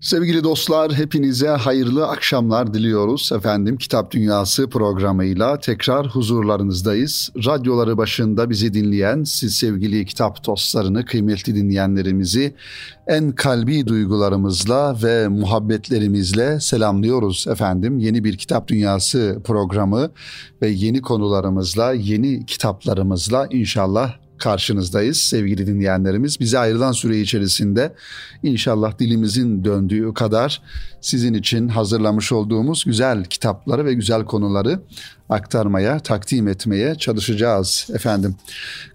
Sevgili dostlar hepinize hayırlı akşamlar diliyoruz. Efendim Kitap Dünyası programıyla tekrar huzurlarınızdayız. Radyoları başında bizi dinleyen siz sevgili kitap dostlarını, kıymetli dinleyenlerimizi en kalbi duygularımızla ve muhabbetlerimizle selamlıyoruz efendim. Yeni bir Kitap Dünyası programı ve yeni konularımızla, yeni kitaplarımızla inşallah karşınızdayız sevgili dinleyenlerimiz. Bize ayrılan süre içerisinde inşallah dilimizin döndüğü kadar sizin için hazırlamış olduğumuz güzel kitapları ve güzel konuları aktarmaya, takdim etmeye çalışacağız efendim.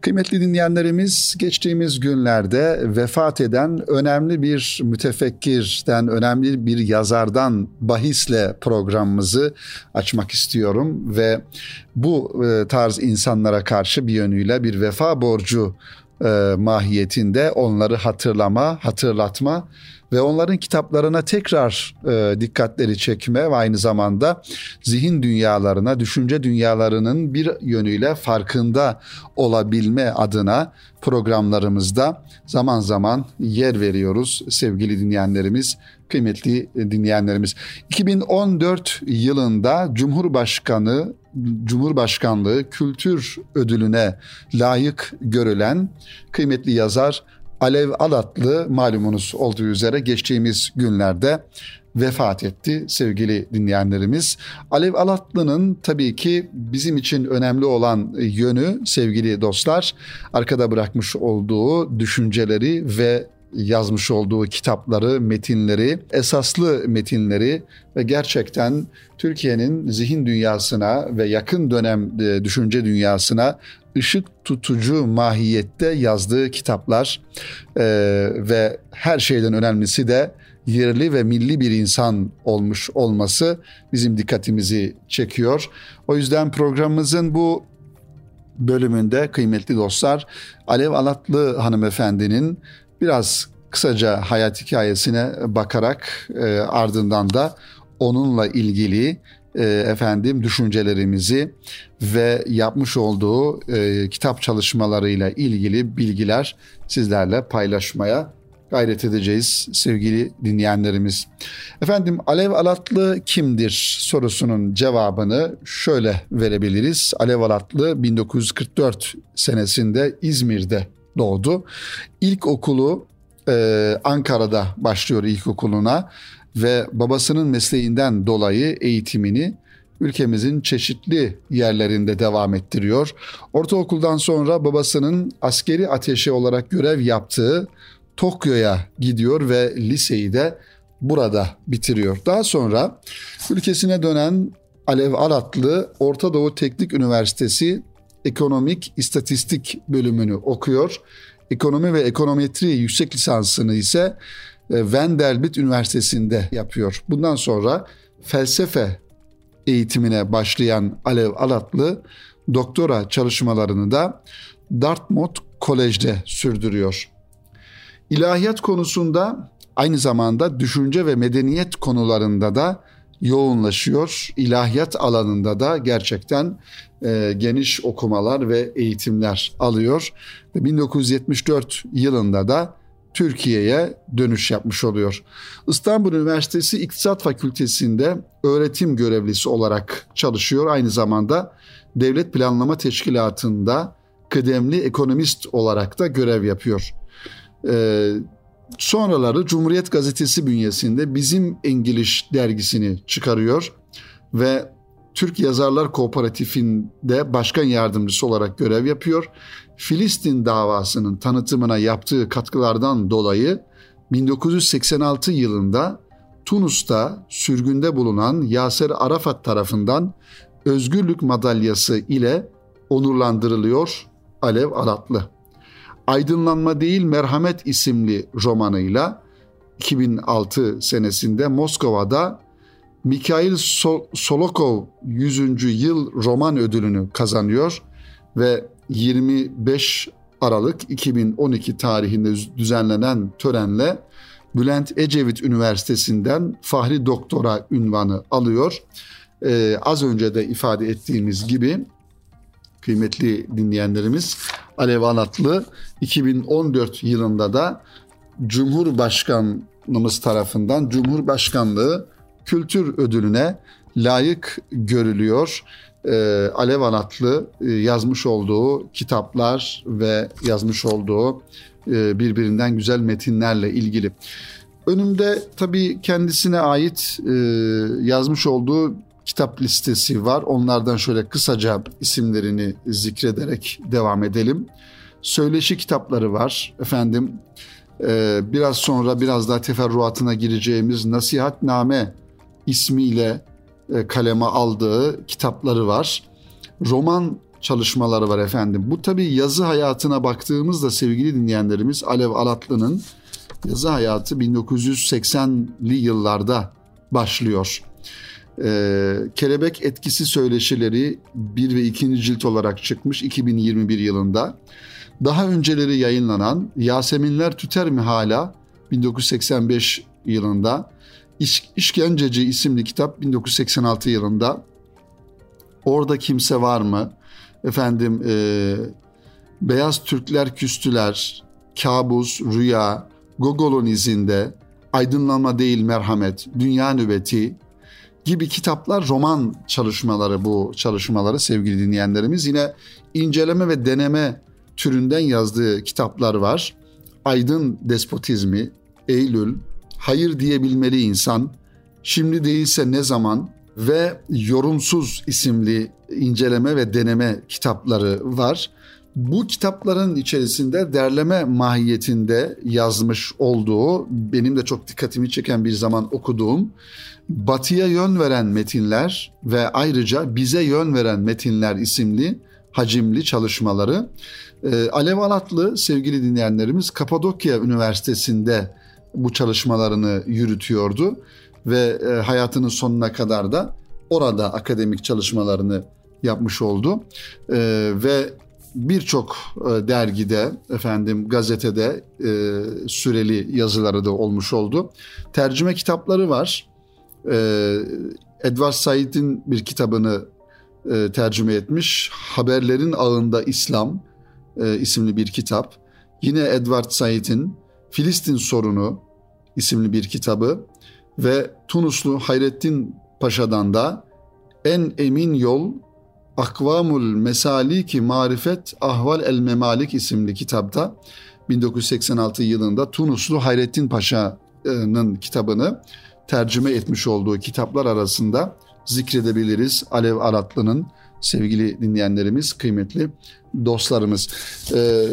Kıymetli dinleyenlerimiz geçtiğimiz günlerde vefat eden önemli bir mütefekkirden, önemli bir yazardan bahisle programımızı açmak istiyorum ve bu e, tarz insanlara karşı bir yönüyle bir vefa borcu e, mahiyetinde onları hatırlama, hatırlatma ve onların kitaplarına tekrar e, dikkatleri çekme ve aynı zamanda zihin dünyalarına, düşünce dünyalarının bir yönüyle farkında olabilme adına programlarımızda zaman zaman yer veriyoruz sevgili dinleyenlerimiz, kıymetli dinleyenlerimiz. 2014 yılında Cumhurbaşkanı Cumhurbaşkanlığı Kültür Ödülüne layık görülen kıymetli yazar Alev Alatlı malumunuz olduğu üzere geçtiğimiz günlerde vefat etti sevgili dinleyenlerimiz. Alev Alatlı'nın tabii ki bizim için önemli olan yönü sevgili dostlar arkada bırakmış olduğu düşünceleri ve yazmış olduğu kitapları, metinleri, esaslı metinleri ve gerçekten Türkiye'nin zihin dünyasına ve yakın dönem e, düşünce dünyasına ışık tutucu mahiyette yazdığı kitaplar e, ve her şeyden önemlisi de yerli ve milli bir insan olmuş olması bizim dikkatimizi çekiyor. O yüzden programımızın bu bölümünde kıymetli dostlar Alev Alatlı hanımefendinin biraz kısaca hayat hikayesine bakarak e, ardından da onunla ilgili e, efendim düşüncelerimizi ve yapmış olduğu e, kitap çalışmalarıyla ilgili bilgiler sizlerle paylaşmaya gayret edeceğiz sevgili dinleyenlerimiz. Efendim Alev Alatlı kimdir sorusunun cevabını şöyle verebiliriz. Alev Alatlı 1944 senesinde İzmir'de doğdu. İlk okulu e, Ankara'da başlıyor ilkokuluna ve babasının mesleğinden dolayı eğitimini ülkemizin çeşitli yerlerinde devam ettiriyor. Ortaokuldan sonra babasının askeri ateşi olarak görev yaptığı Tokyo'ya gidiyor ve liseyi de burada bitiriyor. Daha sonra ülkesine dönen Alev Alatlı Orta Doğu Teknik Üniversitesi Ekonomik İstatistik bölümünü okuyor. Ekonomi ve ekonometri yüksek lisansını ise e, Vanderbilt Üniversitesi'nde yapıyor. Bundan sonra felsefe eğitimine başlayan Alev Alatlı doktora çalışmalarını da Dartmouth Kolej'de sürdürüyor. İlahiyat konusunda aynı zamanda düşünce ve medeniyet konularında da yoğunlaşıyor. İlahiyat alanında da gerçekten e, geniş okumalar ve eğitimler alıyor. Ve 1974 yılında da Türkiye'ye dönüş yapmış oluyor. İstanbul Üniversitesi İktisat Fakültesi'nde öğretim görevlisi olarak çalışıyor. Aynı zamanda Devlet Planlama Teşkilatı'nda kıdemli ekonomist olarak da görev yapıyor. Ee, sonraları Cumhuriyet Gazetesi bünyesinde Bizim İngiliz dergisini çıkarıyor ve Türk Yazarlar Kooperatifinde başkan yardımcısı olarak görev yapıyor. Filistin davasının tanıtımına yaptığı katkılardan dolayı 1986 yılında Tunus'ta sürgünde bulunan Yaser Arafat tarafından Özgürlük Madalyası ile onurlandırılıyor Alev Aratlı. Aydınlanma değil Merhamet isimli romanıyla 2006 senesinde Moskova'da Mikhail Solokov 100. yıl roman ödülünü kazanıyor ve 25 Aralık 2012 tarihinde düzenlenen törenle Bülent Ecevit Üniversitesi'nden Fahri Doktora ünvanı alıyor. Ee, az önce de ifade ettiğimiz gibi kıymetli dinleyenlerimiz Alev Anatlı 2014 yılında da Cumhurbaşkan Cumhurbaşkanımız tarafından Cumhurbaşkanlığı Kültür Ödülüne layık görülüyor. Ee, Alev Anatlı e, yazmış olduğu kitaplar ve yazmış olduğu e, birbirinden güzel metinlerle ilgili. Önümde tabii kendisine ait e, yazmış olduğu kitap listesi var. Onlardan şöyle kısaca isimlerini zikrederek devam edelim. Söyleşi kitapları var. Efendim e, biraz sonra biraz daha teferruatına gireceğimiz Nasihatname ismiyle e, kaleme aldığı kitapları var. Roman çalışmaları var efendim. Bu tabii yazı hayatına baktığımızda sevgili dinleyenlerimiz Alev Alatlı'nın yazı hayatı 1980'li yıllarda başlıyor. Ee, Kelebek Etkisi Söyleşileri 1 ve 2. cilt olarak çıkmış 2021 yılında. Daha önceleri yayınlanan Yaseminler Tüter mi hala 1985 yılında. İş, İşkenceci isimli kitap 1986 yılında. Orada kimse var mı? Efendim e, Beyaz Türkler Küstüler, Kabus, Rüya, Gogol'un izinde, Aydınlanma değil merhamet, Dünya nöbeti gibi kitaplar roman çalışmaları bu çalışmaları sevgili dinleyenlerimiz. Yine inceleme ve deneme türünden yazdığı kitaplar var. Aydın Despotizmi, Eylül, Hayır diyebilmeli insan, Şimdi değilse ne zaman ve Yorumsuz isimli inceleme ve deneme kitapları var. Bu kitapların içerisinde derleme mahiyetinde yazmış olduğu, benim de çok dikkatimi çeken bir zaman okuduğum, batıya yön veren metinler ve ayrıca bize yön veren metinler isimli hacimli çalışmaları. Ee, Alev Alatlı sevgili dinleyenlerimiz Kapadokya Üniversitesi'nde bu çalışmalarını yürütüyordu ve e, hayatının sonuna kadar da orada akademik çalışmalarını yapmış oldu. Ee, ve birçok e, dergide, efendim gazetede e, süreli yazıları da olmuş oldu. Tercüme kitapları var. E, Edward Said'in bir kitabını e, tercüme etmiş. Haberlerin Ağında İslam e, isimli bir kitap. Yine Edward Said'in Filistin Sorunu isimli bir kitabı ve Tunuslu Hayrettin Paşa'dan da En Emin Yol Akvamul Mesaliki Marifet Ahval el Memalik isimli kitapta 1986 yılında Tunuslu Hayrettin Paşa'nın kitabını tercüme etmiş olduğu kitaplar arasında zikredebiliriz. Alev Aratlı'nın sevgili dinleyenlerimiz, kıymetli dostlarımız. Ee,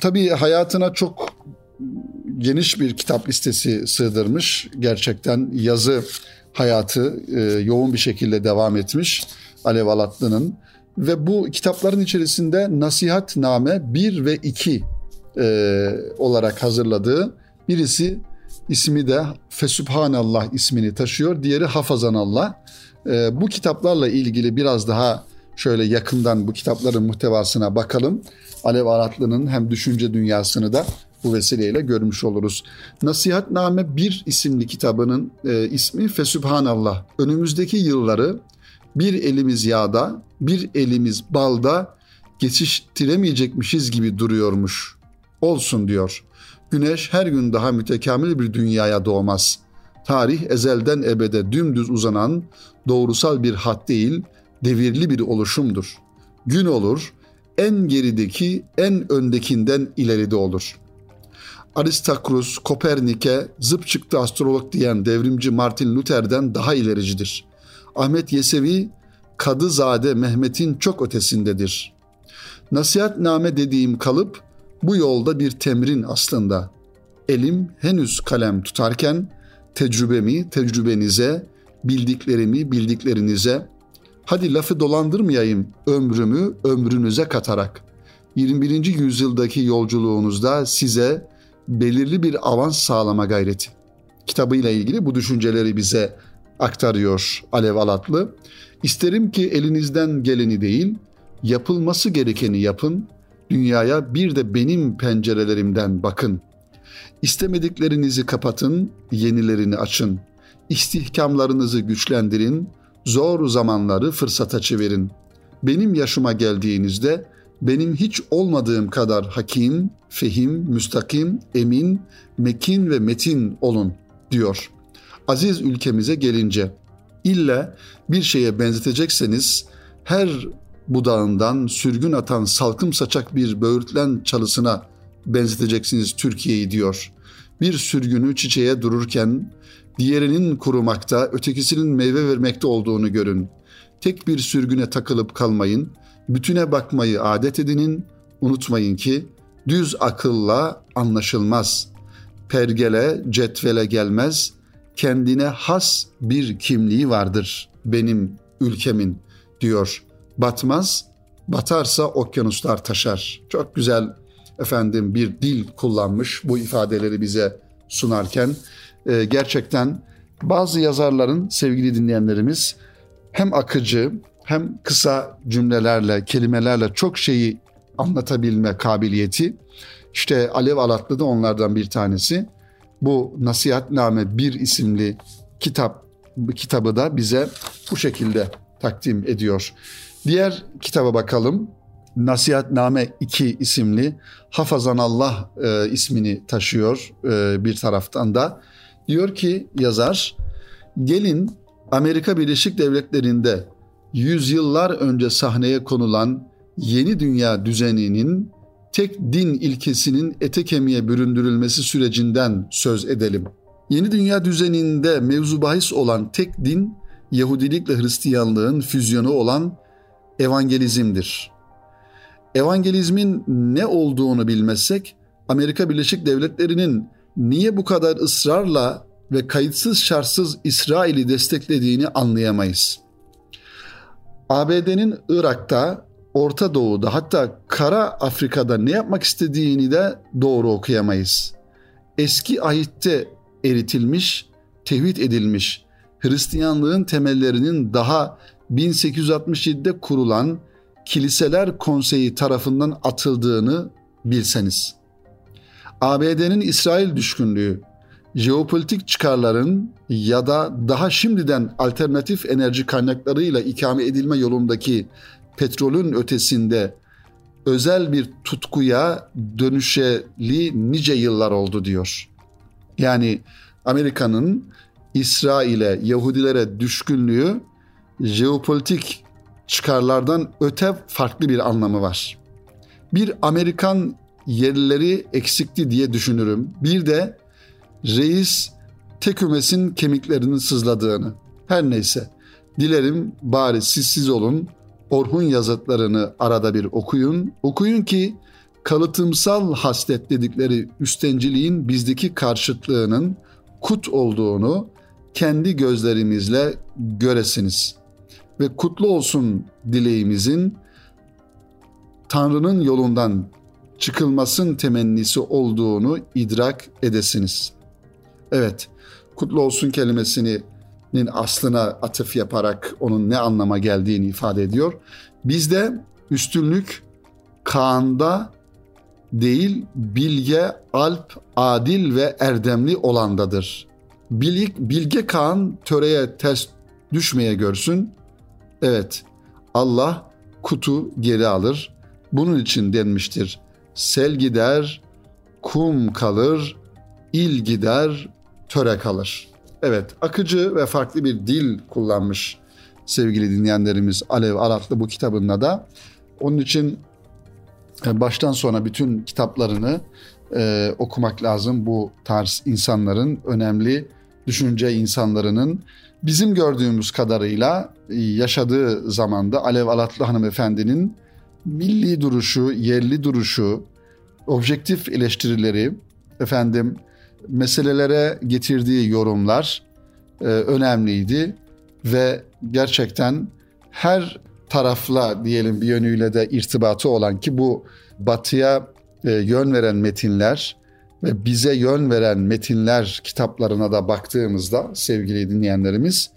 tabii hayatına çok geniş bir kitap listesi sığdırmış. Gerçekten yazı hayatı e, yoğun bir şekilde devam etmiş. Alev Alatlı'nın ve bu kitapların içerisinde Nasihatname 1 ve 2 e, olarak hazırladığı birisi ismi de Fesübhanallah ismini taşıyor. Diğeri Hafazanallah. E, bu kitaplarla ilgili biraz daha şöyle yakından bu kitapların muhtevasına bakalım. Alev Aratlı'nın hem düşünce dünyasını da bu vesileyle görmüş oluruz. Nasihatname 1 isimli kitabının e, ismi Fesübhanallah. Önümüzdeki yılları bir elimiz yağda, bir elimiz balda geçiştiremeyecekmişiz gibi duruyormuş. Olsun diyor. Güneş her gün daha mütekamil bir dünyaya doğmaz. Tarih ezelden ebede dümdüz uzanan doğrusal bir hat değil, devirli bir oluşumdur. Gün olur, en gerideki en öndekinden ileride olur. Aristakrus, Kopernik'e zıp çıktı astrolog diyen devrimci Martin Luther'den daha ilericidir. Ahmet Yesevi Kadızade Mehmet'in çok ötesindedir. Nasihatname dediğim kalıp bu yolda bir temrin aslında. Elim henüz kalem tutarken tecrübemi tecrübenize, bildiklerimi bildiklerinize, hadi lafı dolandırmayayım ömrümü ömrünüze katarak. 21. yüzyıldaki yolculuğunuzda size belirli bir avans sağlama gayreti. Kitabıyla ilgili bu düşünceleri bize aktarıyor Alev Alatlı. İsterim ki elinizden geleni değil, yapılması gerekeni yapın, dünyaya bir de benim pencerelerimden bakın. İstemediklerinizi kapatın, yenilerini açın. İstihkamlarınızı güçlendirin, zor zamanları fırsata çevirin. Benim yaşıma geldiğinizde benim hiç olmadığım kadar hakim, fehim, müstakim, emin, mekin ve metin olun.'' diyor. Aziz ülkemize gelince illa bir şeye benzetecekseniz her budağından sürgün atan salkım saçak bir böğürtlen çalısına benzeteceksiniz Türkiye'yi diyor. Bir sürgünü çiçeğe dururken diğerinin kurumakta, ötekisinin meyve vermekte olduğunu görün. Tek bir sürgüne takılıp kalmayın, bütüne bakmayı adet edinin, unutmayın ki düz akılla anlaşılmaz. Pergele, cetvele gelmez, kendine has bir kimliği vardır benim ülkemin diyor. Batmaz, batarsa okyanuslar taşar. Çok güzel efendim bir dil kullanmış bu ifadeleri bize sunarken. Ee, gerçekten bazı yazarların sevgili dinleyenlerimiz hem akıcı hem kısa cümlelerle, kelimelerle çok şeyi anlatabilme kabiliyeti. İşte Alev Alatlı da onlardan bir tanesi. Bu Nasihatname 1 isimli kitap kitabı da bize bu şekilde takdim ediyor. Diğer kitaba bakalım. Nasihatname 2 isimli Hafazan Allah e, ismini taşıyor e, bir taraftan da. Diyor ki yazar, gelin Amerika Birleşik Devletleri'nde yüzyıllar önce sahneye konulan yeni dünya düzeninin tek din ilkesinin ete kemiğe büründürülmesi sürecinden söz edelim. Yeni dünya düzeninde mevzu bahis olan tek din Yahudilikle Hristiyanlığın füzyonu olan evangelizmdir. Evangelizmin ne olduğunu bilmezsek Amerika Birleşik Devletleri'nin niye bu kadar ısrarla ve kayıtsız şartsız İsrail'i desteklediğini anlayamayız. ABD'nin Irak'ta, Orta Doğu'da hatta Kara Afrika'da ne yapmak istediğini de doğru okuyamayız. Eski ahitte eritilmiş, tevhid edilmiş Hristiyanlığın temellerinin daha 1867'de kurulan Kiliseler Konseyi tarafından atıldığını bilseniz. ABD'nin İsrail düşkünlüğü, jeopolitik çıkarların ya da daha şimdiden alternatif enerji kaynaklarıyla ikame edilme yolundaki petrolün ötesinde özel bir tutkuya dönüşeli nice yıllar oldu diyor. Yani Amerika'nın İsrail'e, Yahudilere düşkünlüğü jeopolitik çıkarlardan öte farklı bir anlamı var. Bir Amerikan yerlileri eksikti diye düşünürüm. Bir de reis tekümesin kemiklerinin sızladığını. Her neyse dilerim bari siz olun. Orhun yazıtlarını arada bir okuyun. Okuyun ki kalıtımsal haslet dedikleri üstenciliğin bizdeki karşıtlığının kut olduğunu kendi gözlerimizle göresiniz. Ve kutlu olsun dileğimizin Tanrı'nın yolundan çıkılmasın temennisi olduğunu idrak edesiniz. Evet, kutlu olsun kelimesinin aslına atıf yaparak onun ne anlama geldiğini ifade ediyor. Bizde üstünlük Kaan'da değil bilge, alp, adil ve erdemli olandadır. Bilge, bilge Kaan töreye ters düşmeye görsün. Evet, Allah kutu geri alır. Bunun için denmiştir. Sel gider, kum kalır, il gider, töre kalır. Evet, akıcı ve farklı bir dil kullanmış sevgili dinleyenlerimiz Alev Aratlı bu kitabında da. Onun için e, baştan sona bütün kitaplarını e, okumak lazım. Bu tarz insanların önemli düşünce insanlarının bizim gördüğümüz kadarıyla e, yaşadığı zamanda Alev Alatlı hanımefendinin milli duruşu, yerli duruşu, objektif eleştirileri, efendim meselelere getirdiği yorumlar e, önemliydi ve gerçekten her tarafla diyelim bir yönüyle de irtibatı olan ki bu batıya e, yön veren metinler ve bize yön veren metinler kitaplarına da baktığımızda sevgili dinleyenlerimiz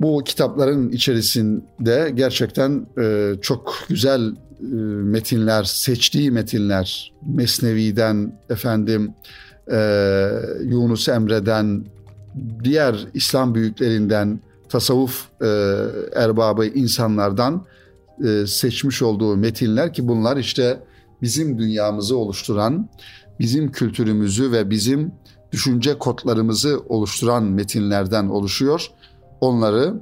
bu kitapların içerisinde gerçekten e, çok güzel e, metinler, seçtiği metinler, Mesnevi'den, efendim e, Yunus Emre'den, diğer İslam büyüklerinden, tasavvuf e, erbabı insanlardan e, seçmiş olduğu metinler ki bunlar işte bizim dünyamızı oluşturan, bizim kültürümüzü ve bizim düşünce kodlarımızı oluşturan metinlerden oluşuyor. Onları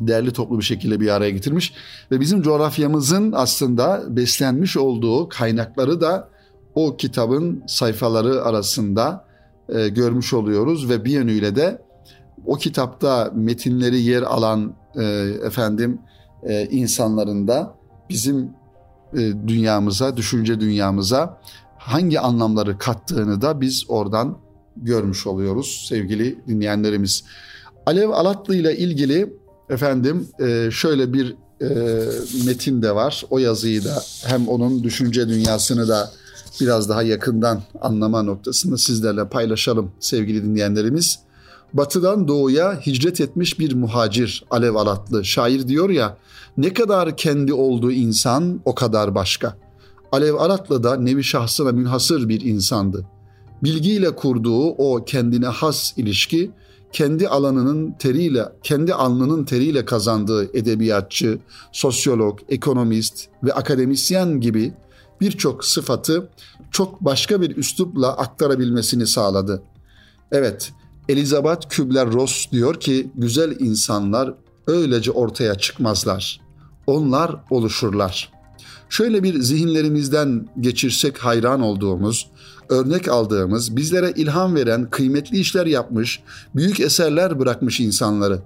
değerli toplu bir şekilde bir araya getirmiş ve bizim coğrafyamızın aslında beslenmiş olduğu kaynakları da o kitabın sayfaları arasında e, görmüş oluyoruz ve bir yönüyle de o kitapta metinleri yer alan e, efendim e, insanların da bizim e, dünyamıza, düşünce dünyamıza hangi anlamları kattığını da biz oradan görmüş oluyoruz sevgili dinleyenlerimiz. Alev Alatlı ile ilgili efendim e, şöyle bir e, metin de var. O yazıyı da hem onun düşünce dünyasını da biraz daha yakından anlama noktasında sizlerle paylaşalım sevgili dinleyenlerimiz. Batıdan doğuya hicret etmiş bir muhacir Alev Alatlı şair diyor ya ne kadar kendi olduğu insan o kadar başka. Alev Alatlı da nevi şahsına münhasır bir insandı. Bilgiyle kurduğu o kendine has ilişki kendi alanının teriyle, kendi alnının teriyle kazandığı edebiyatçı, sosyolog, ekonomist ve akademisyen gibi birçok sıfatı çok başka bir üslupla aktarabilmesini sağladı. Evet, Elizabeth Kübler-Ross diyor ki güzel insanlar öylece ortaya çıkmazlar. Onlar oluşurlar. Şöyle bir zihinlerimizden geçirsek hayran olduğumuz, örnek aldığımız, bizlere ilham veren, kıymetli işler yapmış, büyük eserler bırakmış insanları.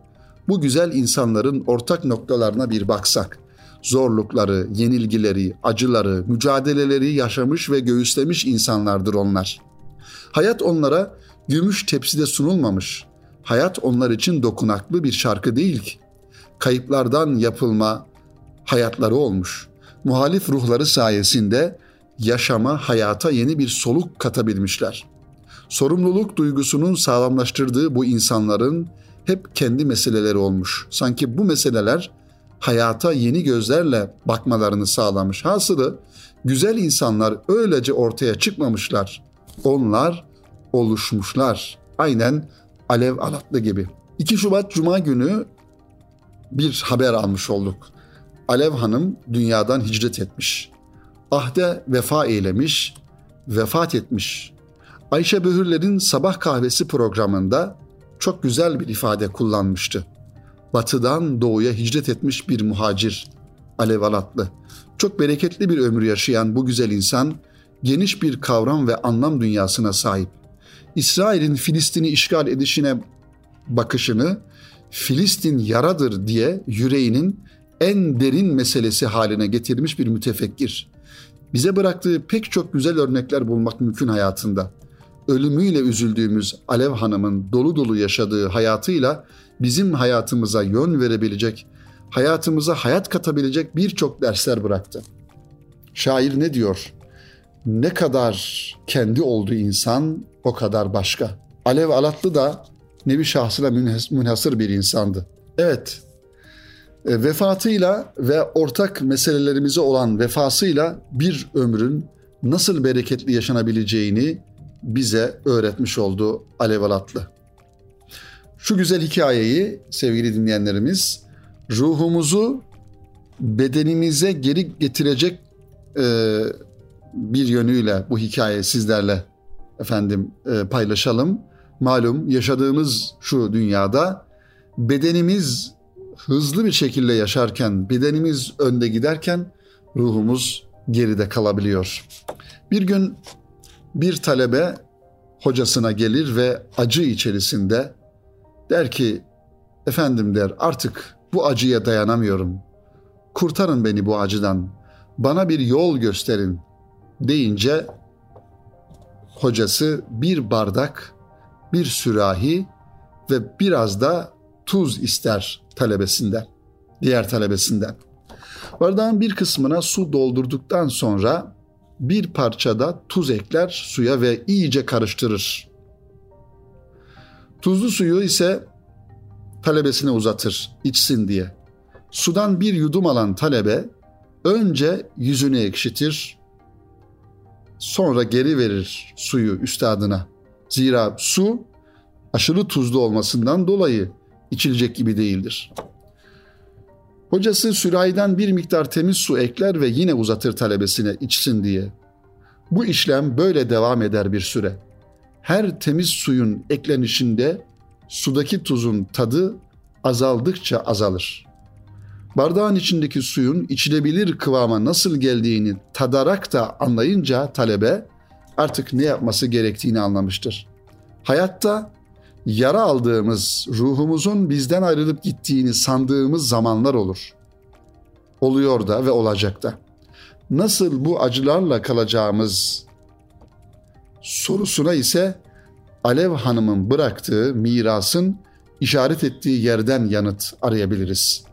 Bu güzel insanların ortak noktalarına bir baksak. Zorlukları, yenilgileri, acıları, mücadeleleri yaşamış ve göğüslemiş insanlardır onlar. Hayat onlara gümüş tepside sunulmamış. Hayat onlar için dokunaklı bir şarkı değil ki. Kayıplardan yapılma hayatları olmuş. Muhalif ruhları sayesinde yaşama, hayata yeni bir soluk katabilmişler. Sorumluluk duygusunun sağlamlaştırdığı bu insanların hep kendi meseleleri olmuş. Sanki bu meseleler hayata yeni gözlerle bakmalarını sağlamış. Hasılı güzel insanlar öylece ortaya çıkmamışlar. Onlar oluşmuşlar. Aynen Alev Alatlı gibi. 2 Şubat Cuma günü bir haber almış olduk. Alev Hanım dünyadan hicret etmiş ahde vefa eylemiş, vefat etmiş. Ayşe Böhürler'in sabah kahvesi programında çok güzel bir ifade kullanmıştı. Batıdan doğuya hicret etmiş bir muhacir, Alev Alatlı. Çok bereketli bir ömür yaşayan bu güzel insan geniş bir kavram ve anlam dünyasına sahip. İsrail'in Filistin'i işgal edişine bakışını Filistin yaradır diye yüreğinin en derin meselesi haline getirmiş bir mütefekkir bize bıraktığı pek çok güzel örnekler bulmak mümkün hayatında. Ölümüyle üzüldüğümüz Alev Hanım'ın dolu dolu yaşadığı hayatıyla bizim hayatımıza yön verebilecek, hayatımıza hayat katabilecek birçok dersler bıraktı. Şair ne diyor? Ne kadar kendi olduğu insan o kadar başka. Alev Alatlı da nevi şahsına münhasır bir insandı. Evet, e, vefatıyla ve ortak meselelerimize olan vefasıyla bir ömrün nasıl bereketli yaşanabileceğini bize öğretmiş oldu Alev Alatlı. Şu güzel hikayeyi sevgili dinleyenlerimiz ruhumuzu bedenimize geri getirecek e, bir yönüyle bu hikaye sizlerle efendim e, paylaşalım. Malum yaşadığımız şu dünyada bedenimiz hızlı bir şekilde yaşarken, bedenimiz önde giderken ruhumuz geride kalabiliyor. Bir gün bir talebe hocasına gelir ve acı içerisinde der ki efendim der artık bu acıya dayanamıyorum. Kurtarın beni bu acıdan. Bana bir yol gösterin deyince hocası bir bardak, bir sürahi ve biraz da tuz ister talebesinden, diğer talebesinden. Bardağın bir kısmına su doldurduktan sonra bir parçada tuz ekler suya ve iyice karıştırır. Tuzlu suyu ise talebesine uzatır içsin diye. Sudan bir yudum alan talebe önce yüzünü ekşitir, sonra geri verir suyu üstadına. Zira su aşırı tuzlu olmasından dolayı içilecek gibi değildir. Hocası sürahiden bir miktar temiz su ekler ve yine uzatır talebesine içsin diye. Bu işlem böyle devam eder bir süre. her temiz suyun eklenişinde sudaki tuzun tadı azaldıkça azalır. Bardağın içindeki suyun içilebilir kıvama nasıl geldiğini tadarak da anlayınca talebe artık ne yapması gerektiğini anlamıştır. Hayatta yara aldığımız, ruhumuzun bizden ayrılıp gittiğini sandığımız zamanlar olur. Oluyor da ve olacak da. Nasıl bu acılarla kalacağımız sorusuna ise Alev Hanım'ın bıraktığı mirasın işaret ettiği yerden yanıt arayabiliriz.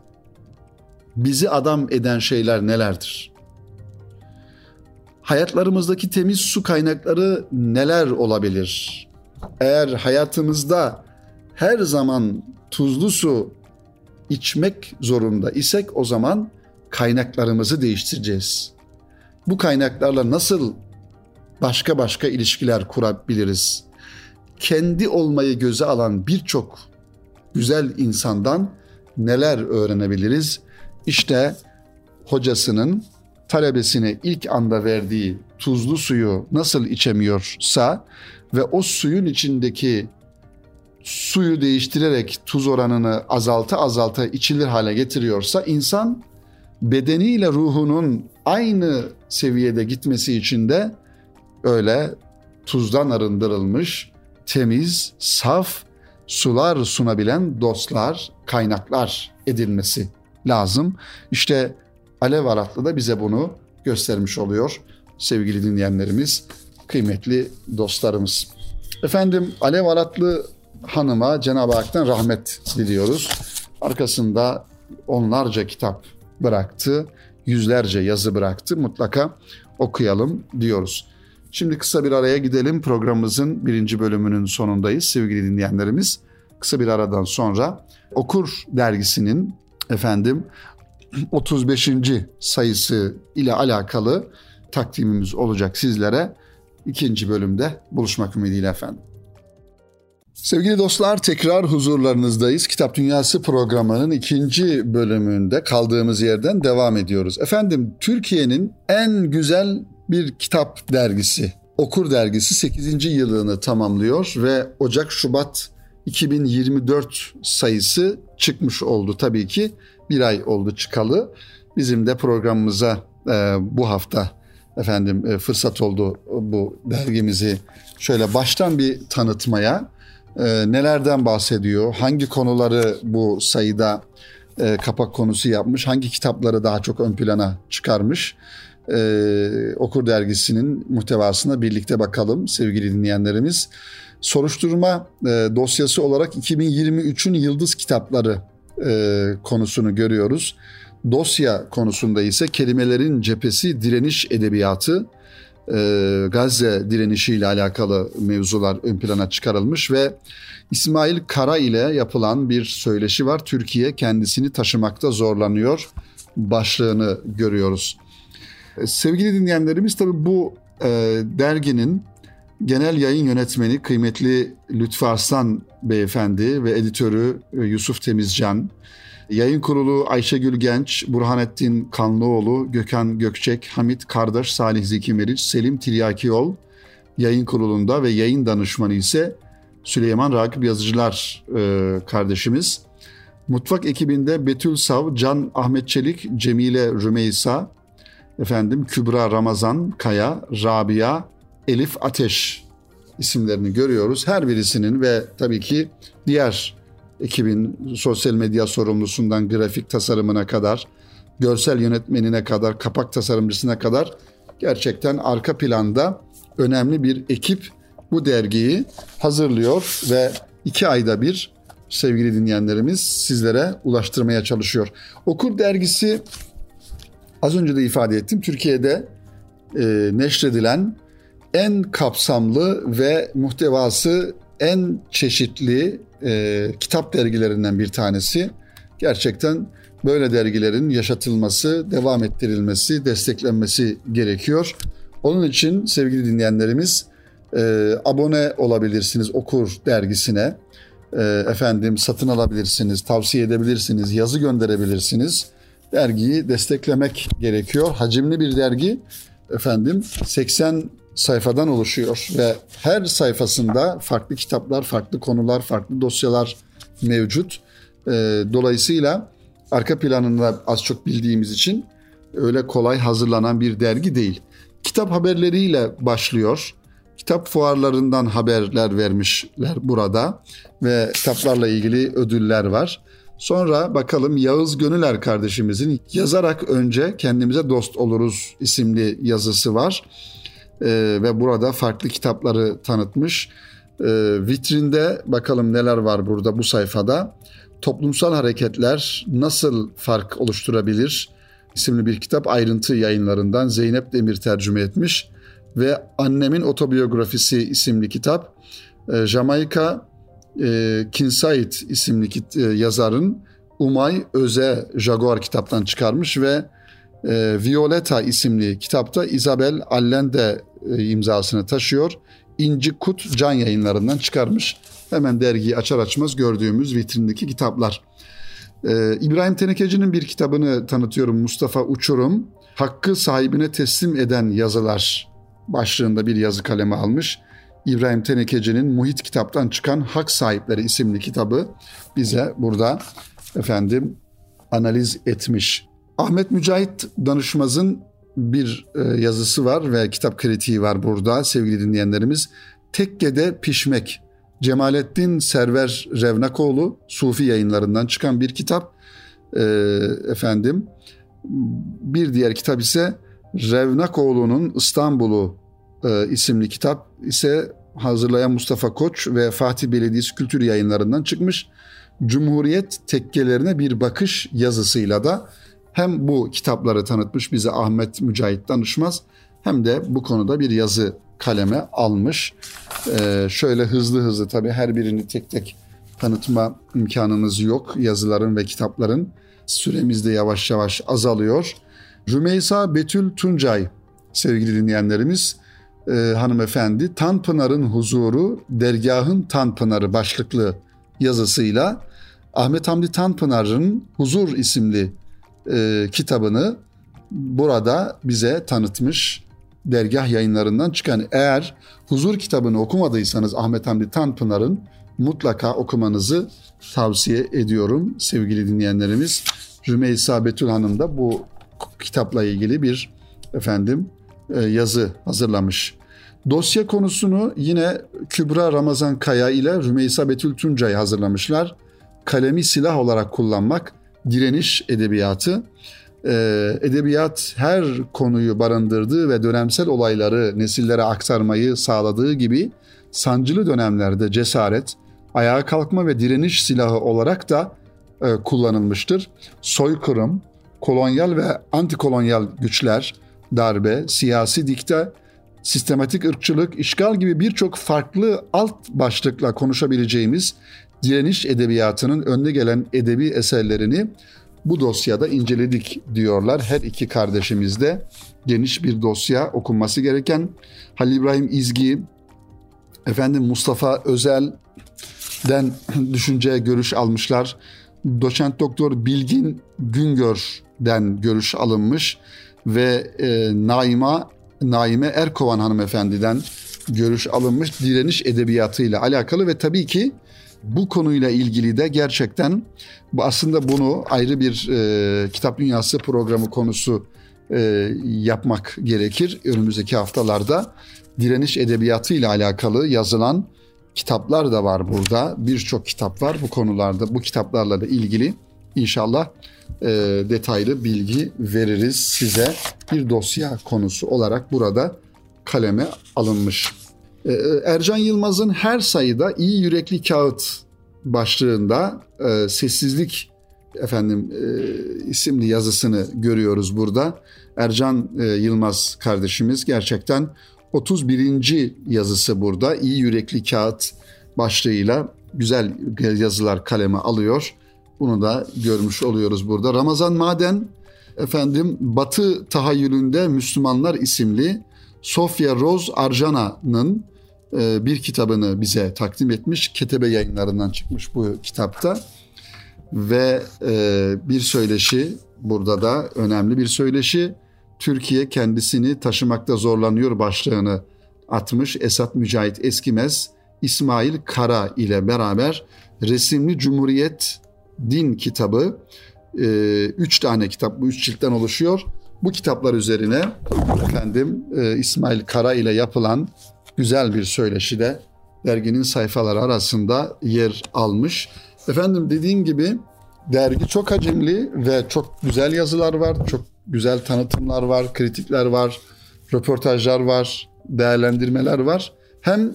Bizi adam eden şeyler nelerdir? Hayatlarımızdaki temiz su kaynakları neler olabilir? Eğer hayatımızda her zaman tuzlu su içmek zorunda isek o zaman kaynaklarımızı değiştireceğiz. Bu kaynaklarla nasıl başka başka ilişkiler kurabiliriz? Kendi olmayı göze alan birçok güzel insandan neler öğrenebiliriz? İşte hocasının talebesine ilk anda verdiği tuzlu suyu nasıl içemiyorsa ve o suyun içindeki suyu değiştirerek tuz oranını azalta azalta içilir hale getiriyorsa insan bedeniyle ruhunun aynı seviyede gitmesi için de öyle tuzdan arındırılmış, temiz, saf sular sunabilen dostlar, kaynaklar edilmesi lazım. İşte Alev Aratlı da bize bunu göstermiş oluyor sevgili dinleyenlerimiz, kıymetli dostlarımız. Efendim Alev Aratlı Hanım'a Cenab-ı Hak'tan rahmet diliyoruz. Arkasında onlarca kitap bıraktı, yüzlerce yazı bıraktı. Mutlaka okuyalım diyoruz. Şimdi kısa bir araya gidelim. Programımızın birinci bölümünün sonundayız sevgili dinleyenlerimiz. Kısa bir aradan sonra Okur dergisinin efendim 35. sayısı ile alakalı takdimimiz olacak sizlere. İkinci bölümde buluşmak ümidiyle efendim. Sevgili dostlar tekrar huzurlarınızdayız. Kitap Dünyası programının ikinci bölümünde kaldığımız yerden devam ediyoruz. Efendim Türkiye'nin en güzel bir kitap dergisi, Okur Dergisi 8. yılını tamamlıyor ve Ocak-Şubat 2024 sayısı çıkmış oldu tabii ki. Bir ay oldu çıkalı. Bizim de programımıza e, bu hafta efendim e, fırsat oldu bu dergimizi şöyle baştan bir tanıtmaya. E, nelerden bahsediyor? Hangi konuları bu sayıda e, kapak konusu yapmış? Hangi kitapları daha çok ön plana çıkarmış? Okur Dergisi'nin muhtevasına birlikte bakalım sevgili dinleyenlerimiz. Soruşturma dosyası olarak 2023'ün Yıldız Kitapları konusunu görüyoruz. Dosya konusunda ise kelimelerin cephesi direniş edebiyatı, e, Gazze direnişiyle alakalı mevzular ön plana çıkarılmış ve İsmail Kara ile yapılan bir söyleşi var. Türkiye kendisini taşımakta zorlanıyor başlığını görüyoruz. E, sevgili dinleyenlerimiz tabii bu e, derginin genel yayın yönetmeni kıymetli Lütfü Arslan Beyefendi ve editörü Yusuf Temizcan, yayın kurulu Ayşegül Genç, Burhanettin Kanlıoğlu, Gökhan Gökçek, Hamit Kardeş, Salih Zeki Meriç, Selim Tiryakiyol yayın kurulunda ve yayın danışmanı ise Süleyman Rakip Yazıcılar e, kardeşimiz. Mutfak ekibinde Betül Sav, Can Ahmet Çelik, Cemile Rümeysa, efendim Kübra Ramazan Kaya, Rabia, Elif Ateş isimlerini görüyoruz. Her birisinin ve tabii ki diğer ekibin sosyal medya sorumlusundan grafik tasarımına kadar, görsel yönetmenine kadar, kapak tasarımcısına kadar gerçekten arka planda önemli bir ekip bu dergiyi hazırlıyor ve iki ayda bir sevgili dinleyenlerimiz sizlere ulaştırmaya çalışıyor. Okur dergisi az önce de ifade ettim. Türkiye'de e, neşredilen en kapsamlı ve muhtevası en çeşitli e, kitap dergilerinden bir tanesi. Gerçekten böyle dergilerin yaşatılması, devam ettirilmesi, desteklenmesi gerekiyor. Onun için sevgili dinleyenlerimiz e, abone olabilirsiniz Okur dergisine. E, efendim satın alabilirsiniz, tavsiye edebilirsiniz, yazı gönderebilirsiniz dergiyi desteklemek gerekiyor. Hacimli bir dergi efendim 80 sayfadan oluşuyor ve her sayfasında farklı kitaplar, farklı konular, farklı dosyalar mevcut. E, dolayısıyla arka planında az çok bildiğimiz için öyle kolay hazırlanan bir dergi değil. Kitap haberleriyle başlıyor. Kitap fuarlarından haberler vermişler burada ve kitaplarla ilgili ödüller var. Sonra bakalım Yağız Gönüler kardeşimizin yazarak önce kendimize dost oluruz isimli yazısı var. Ee, ve burada farklı kitapları tanıtmış. Ee, vitrinde bakalım neler var burada bu sayfada. Toplumsal hareketler nasıl fark oluşturabilir isimli bir kitap ayrıntı yayınlarından Zeynep Demir tercüme etmiş ve Annemin Otobiyografisi isimli kitap e, Jamaika e, Kinsait isimli kit, e, yazarın Umay Öze Jaguar kitaptan çıkarmış ve e, Violeta isimli kitapta Isabel Allende e, imzasını taşıyor. İnci Kut Can yayınlarından çıkarmış. Hemen dergiyi açar açmaz gördüğümüz vitrindeki kitaplar. Ee, İbrahim Tenekeci'nin bir kitabını tanıtıyorum Mustafa Uçurum. Hakkı sahibine teslim eden yazılar başlığında bir yazı kalemi almış. İbrahim Tenekeci'nin Muhit kitaptan çıkan Hak Sahipleri isimli kitabı bize burada efendim analiz etmiş. Ahmet Mücahit Danışmaz'ın bir e, yazısı var ve kitap kritiği var burada sevgili dinleyenlerimiz. Tekkede Pişmek Cemalettin Server Revnakoğlu Sufi yayınlarından çıkan bir kitap. E, efendim bir diğer kitap ise Revnakoğlu'nun İstanbul'u e, isimli kitap ise hazırlayan Mustafa Koç ve Fatih Belediyesi Kültür Yayınlarından çıkmış. Cumhuriyet tekkelerine bir bakış yazısıyla da hem bu kitapları tanıtmış bize Ahmet Mücahit Danışmaz hem de bu konuda bir yazı kaleme almış. Ee, şöyle hızlı hızlı tabii her birini tek tek tanıtma imkanımız yok yazıların ve kitapların. Süremiz de yavaş yavaş azalıyor. Rümeysa Betül Tuncay sevgili dinleyenlerimiz e, hanımefendi Tanpınar'ın huzuru dergahın Tanpınar'ı başlıklı yazısıyla Ahmet Hamdi Tanpınar'ın Huzur isimli e, kitabını burada bize tanıtmış dergah yayınlarından çıkan eğer Huzur kitabını okumadıysanız Ahmet Hamdi Tanpınar'ın mutlaka okumanızı tavsiye ediyorum sevgili dinleyenlerimiz. Rümeysa Betül Hanım da bu kitapla ilgili bir efendim e, yazı hazırlamış. Dosya konusunu yine Kübra Ramazan Kaya ile Rümeysa Betül Tuncay hazırlamışlar. Kalemi silah olarak kullanmak, direniş edebiyatı. Ee, edebiyat her konuyu barındırdığı ve dönemsel olayları nesillere aktarmayı sağladığı gibi sancılı dönemlerde cesaret, ayağa kalkma ve direniş silahı olarak da e, kullanılmıştır. Soykırım, kolonyal ve antikolonyal güçler, darbe, siyasi dikte, sistematik ırkçılık, işgal gibi birçok farklı alt başlıkla konuşabileceğimiz direniş edebiyatının önde gelen edebi eserlerini bu dosyada inceledik diyorlar. Her iki kardeşimiz de geniş bir dosya okunması gereken Halil İbrahim İzgi, efendim Mustafa Özel'den düşünce görüş almışlar. Doçent Doktor Bilgin Güngör'den görüş alınmış ve e, Naima Naime Erkovan hanımefendiden görüş alınmış direniş edebiyatıyla alakalı ve tabii ki bu konuyla ilgili de gerçekten aslında bunu ayrı bir e, kitap dünyası programı konusu e, yapmak gerekir önümüzdeki haftalarda. Direniş edebiyatı ile alakalı yazılan kitaplar da var burada. Birçok kitap var bu konularda. Bu kitaplarla da ilgili inşallah e, detaylı bilgi veririz size. Bir dosya konusu olarak burada kaleme alınmış. E, Ercan Yılmaz'ın her sayıda iyi yürekli kağıt başlığında e, sessizlik efendim e, isimli yazısını görüyoruz burada. Ercan e, Yılmaz kardeşimiz gerçekten 31. yazısı burada. İyi yürekli kağıt başlığıyla güzel yazılar kaleme alıyor. Bunu da görmüş oluyoruz burada. Ramazan Maden efendim Batı tahayyülünde Müslümanlar isimli Sofia Rose Arjana'nın e, bir kitabını bize takdim etmiş. Ketebe yayınlarından çıkmış bu kitapta. Ve e, bir söyleşi burada da önemli bir söyleşi. Türkiye kendisini taşımakta zorlanıyor başlığını atmış Esat Mücahit Eskimez, İsmail Kara ile beraber Resimli Cumhuriyet Din kitabı, e, üç tane kitap, bu üç ciltten oluşuyor. Bu kitaplar üzerine efendim e, İsmail Kara ile yapılan güzel bir söyleşi de derginin sayfaları arasında yer almış. Efendim dediğim gibi dergi çok hacimli ve çok güzel yazılar var, çok güzel tanıtımlar var, kritikler var, röportajlar var, değerlendirmeler var. Hem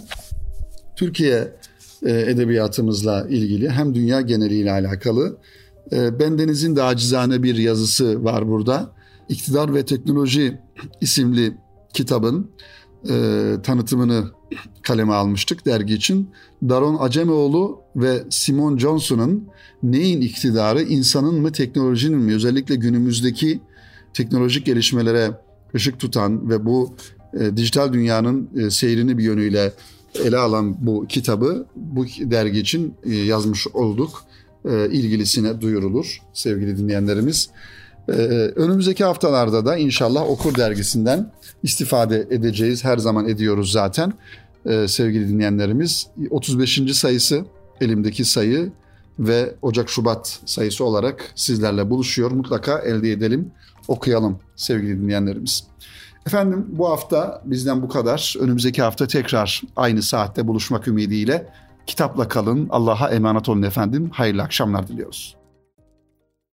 Türkiye e, edebiyatımızla ilgili hem dünya geneliyle alakalı. E, Bendeniz'in de acizane bir yazısı var burada. İktidar ve Teknoloji isimli kitabın e, tanıtımını kaleme almıştık dergi için. Daron Acemoğlu ve Simon Johnson'ın neyin iktidarı, insanın mı teknolojinin mi özellikle günümüzdeki teknolojik gelişmelere ışık tutan ve bu e, dijital dünyanın e, seyrini bir yönüyle ele alan bu kitabı bu dergi için e, yazmış olduk. E, ilgilisine duyurulur sevgili dinleyenlerimiz. E, önümüzdeki haftalarda da inşallah Okur dergisinden istifade edeceğiz. Her zaman ediyoruz zaten sevgili dinleyenlerimiz. 35. sayısı elimdeki sayı ve Ocak-Şubat sayısı olarak sizlerle buluşuyor. Mutlaka elde edelim, okuyalım sevgili dinleyenlerimiz. Efendim bu hafta bizden bu kadar. Önümüzdeki hafta tekrar aynı saatte buluşmak ümidiyle kitapla kalın. Allah'a emanet olun efendim. Hayırlı akşamlar diliyoruz.